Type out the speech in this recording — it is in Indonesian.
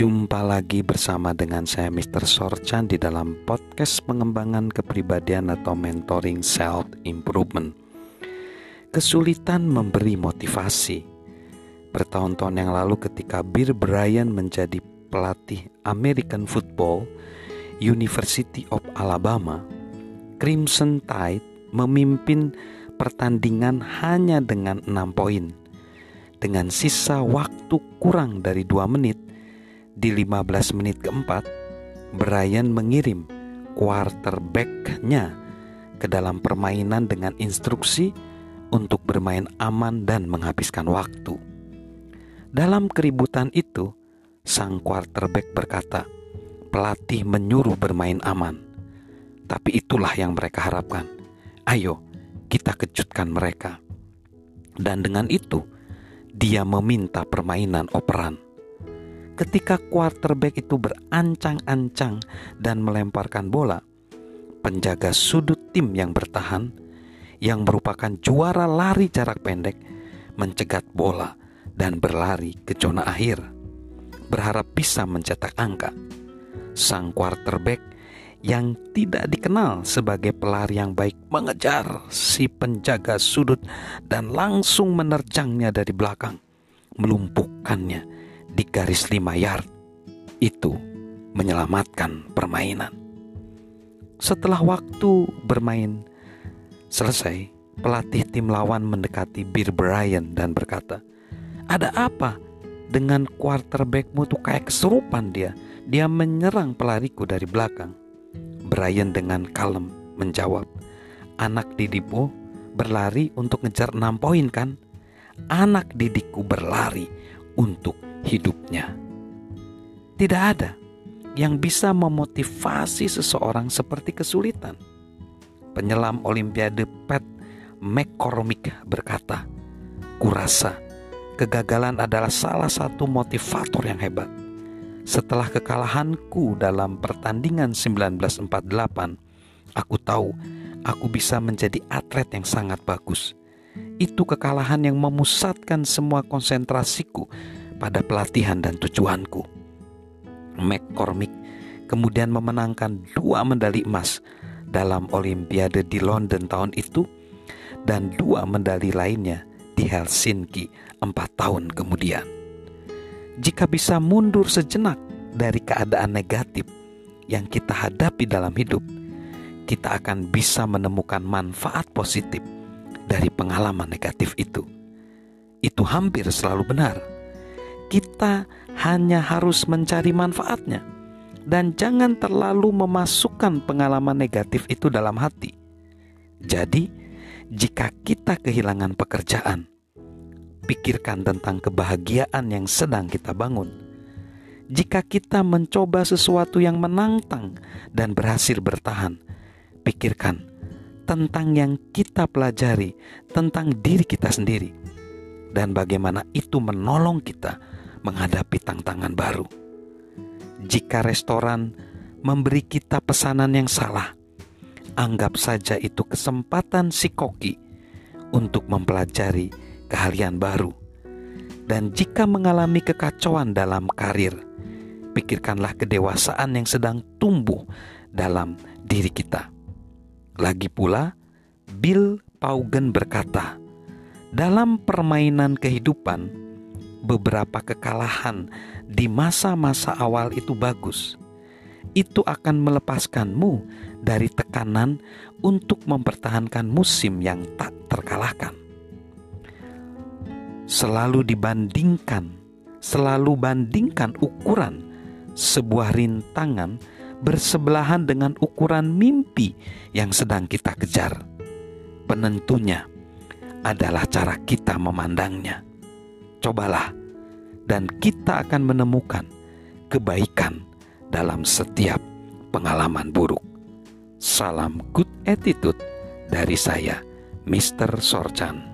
Jumpa lagi bersama dengan saya Mr. Sorchan di dalam podcast pengembangan kepribadian atau mentoring self improvement. Kesulitan memberi motivasi. Bertahun-tahun yang lalu ketika Bill Bryan menjadi pelatih American Football University of Alabama, Crimson Tide memimpin pertandingan hanya dengan 6 poin. Dengan sisa waktu kurang dari 2 menit, di 15 menit keempat, Brian mengirim quarterback-nya ke dalam permainan dengan instruksi untuk bermain aman dan menghabiskan waktu. Dalam keributan itu, sang quarterback berkata, "Pelatih menyuruh bermain aman." Tapi itulah yang mereka harapkan. Ayo, kita kejutkan mereka. Dan dengan itu, dia meminta permainan operan ketika quarterback itu berancang-ancang dan melemparkan bola, penjaga sudut tim yang bertahan, yang merupakan juara lari jarak pendek, mencegat bola dan berlari ke zona akhir, berharap bisa mencetak angka. Sang quarterback yang tidak dikenal sebagai pelari yang baik mengejar si penjaga sudut dan langsung menerjangnya dari belakang, melumpuhkannya di garis lima yard itu menyelamatkan permainan. Setelah waktu bermain selesai, pelatih tim lawan mendekati Bill Bryan dan berkata, "Ada apa dengan quarterbackmu tuh kayak kesurupan dia? Dia menyerang pelariku dari belakang." Brian dengan kalem menjawab, "Anak didikmu berlari untuk ngejar enam poin kan? Anak didikku berlari untuk hidupnya. Tidak ada yang bisa memotivasi seseorang seperti kesulitan. Penyelam Olimpiade Pat McCormick berkata, "Kurasa kegagalan adalah salah satu motivator yang hebat. Setelah kekalahanku dalam pertandingan 1948, aku tahu aku bisa menjadi atlet yang sangat bagus. Itu kekalahan yang memusatkan semua konsentrasiku pada pelatihan dan tujuanku. McCormick kemudian memenangkan dua medali emas dalam Olimpiade di London tahun itu dan dua medali lainnya di Helsinki empat tahun kemudian. Jika bisa mundur sejenak dari keadaan negatif yang kita hadapi dalam hidup, kita akan bisa menemukan manfaat positif dari pengalaman negatif itu. Itu hampir selalu benar kita hanya harus mencari manfaatnya dan jangan terlalu memasukkan pengalaman negatif itu dalam hati. Jadi, jika kita kehilangan pekerjaan, pikirkan tentang kebahagiaan yang sedang kita bangun. Jika kita mencoba sesuatu yang menantang dan berhasil bertahan, pikirkan tentang yang kita pelajari tentang diri kita sendiri dan bagaimana itu menolong kita menghadapi tantangan baru. Jika restoran memberi kita pesanan yang salah, anggap saja itu kesempatan si koki untuk mempelajari keahlian baru. Dan jika mengalami kekacauan dalam karir, pikirkanlah kedewasaan yang sedang tumbuh dalam diri kita. Lagi pula, Bill Paugen berkata, dalam permainan kehidupan, beberapa kekalahan di masa-masa awal itu bagus. Itu akan melepaskanmu dari tekanan untuk mempertahankan musim yang tak terkalahkan. Selalu dibandingkan, selalu bandingkan ukuran sebuah rintangan bersebelahan dengan ukuran mimpi yang sedang kita kejar. Penentunya adalah cara kita memandangnya cobalah, dan kita akan menemukan kebaikan dalam setiap pengalaman buruk. Salam good attitude dari saya, Mr. Sorchan.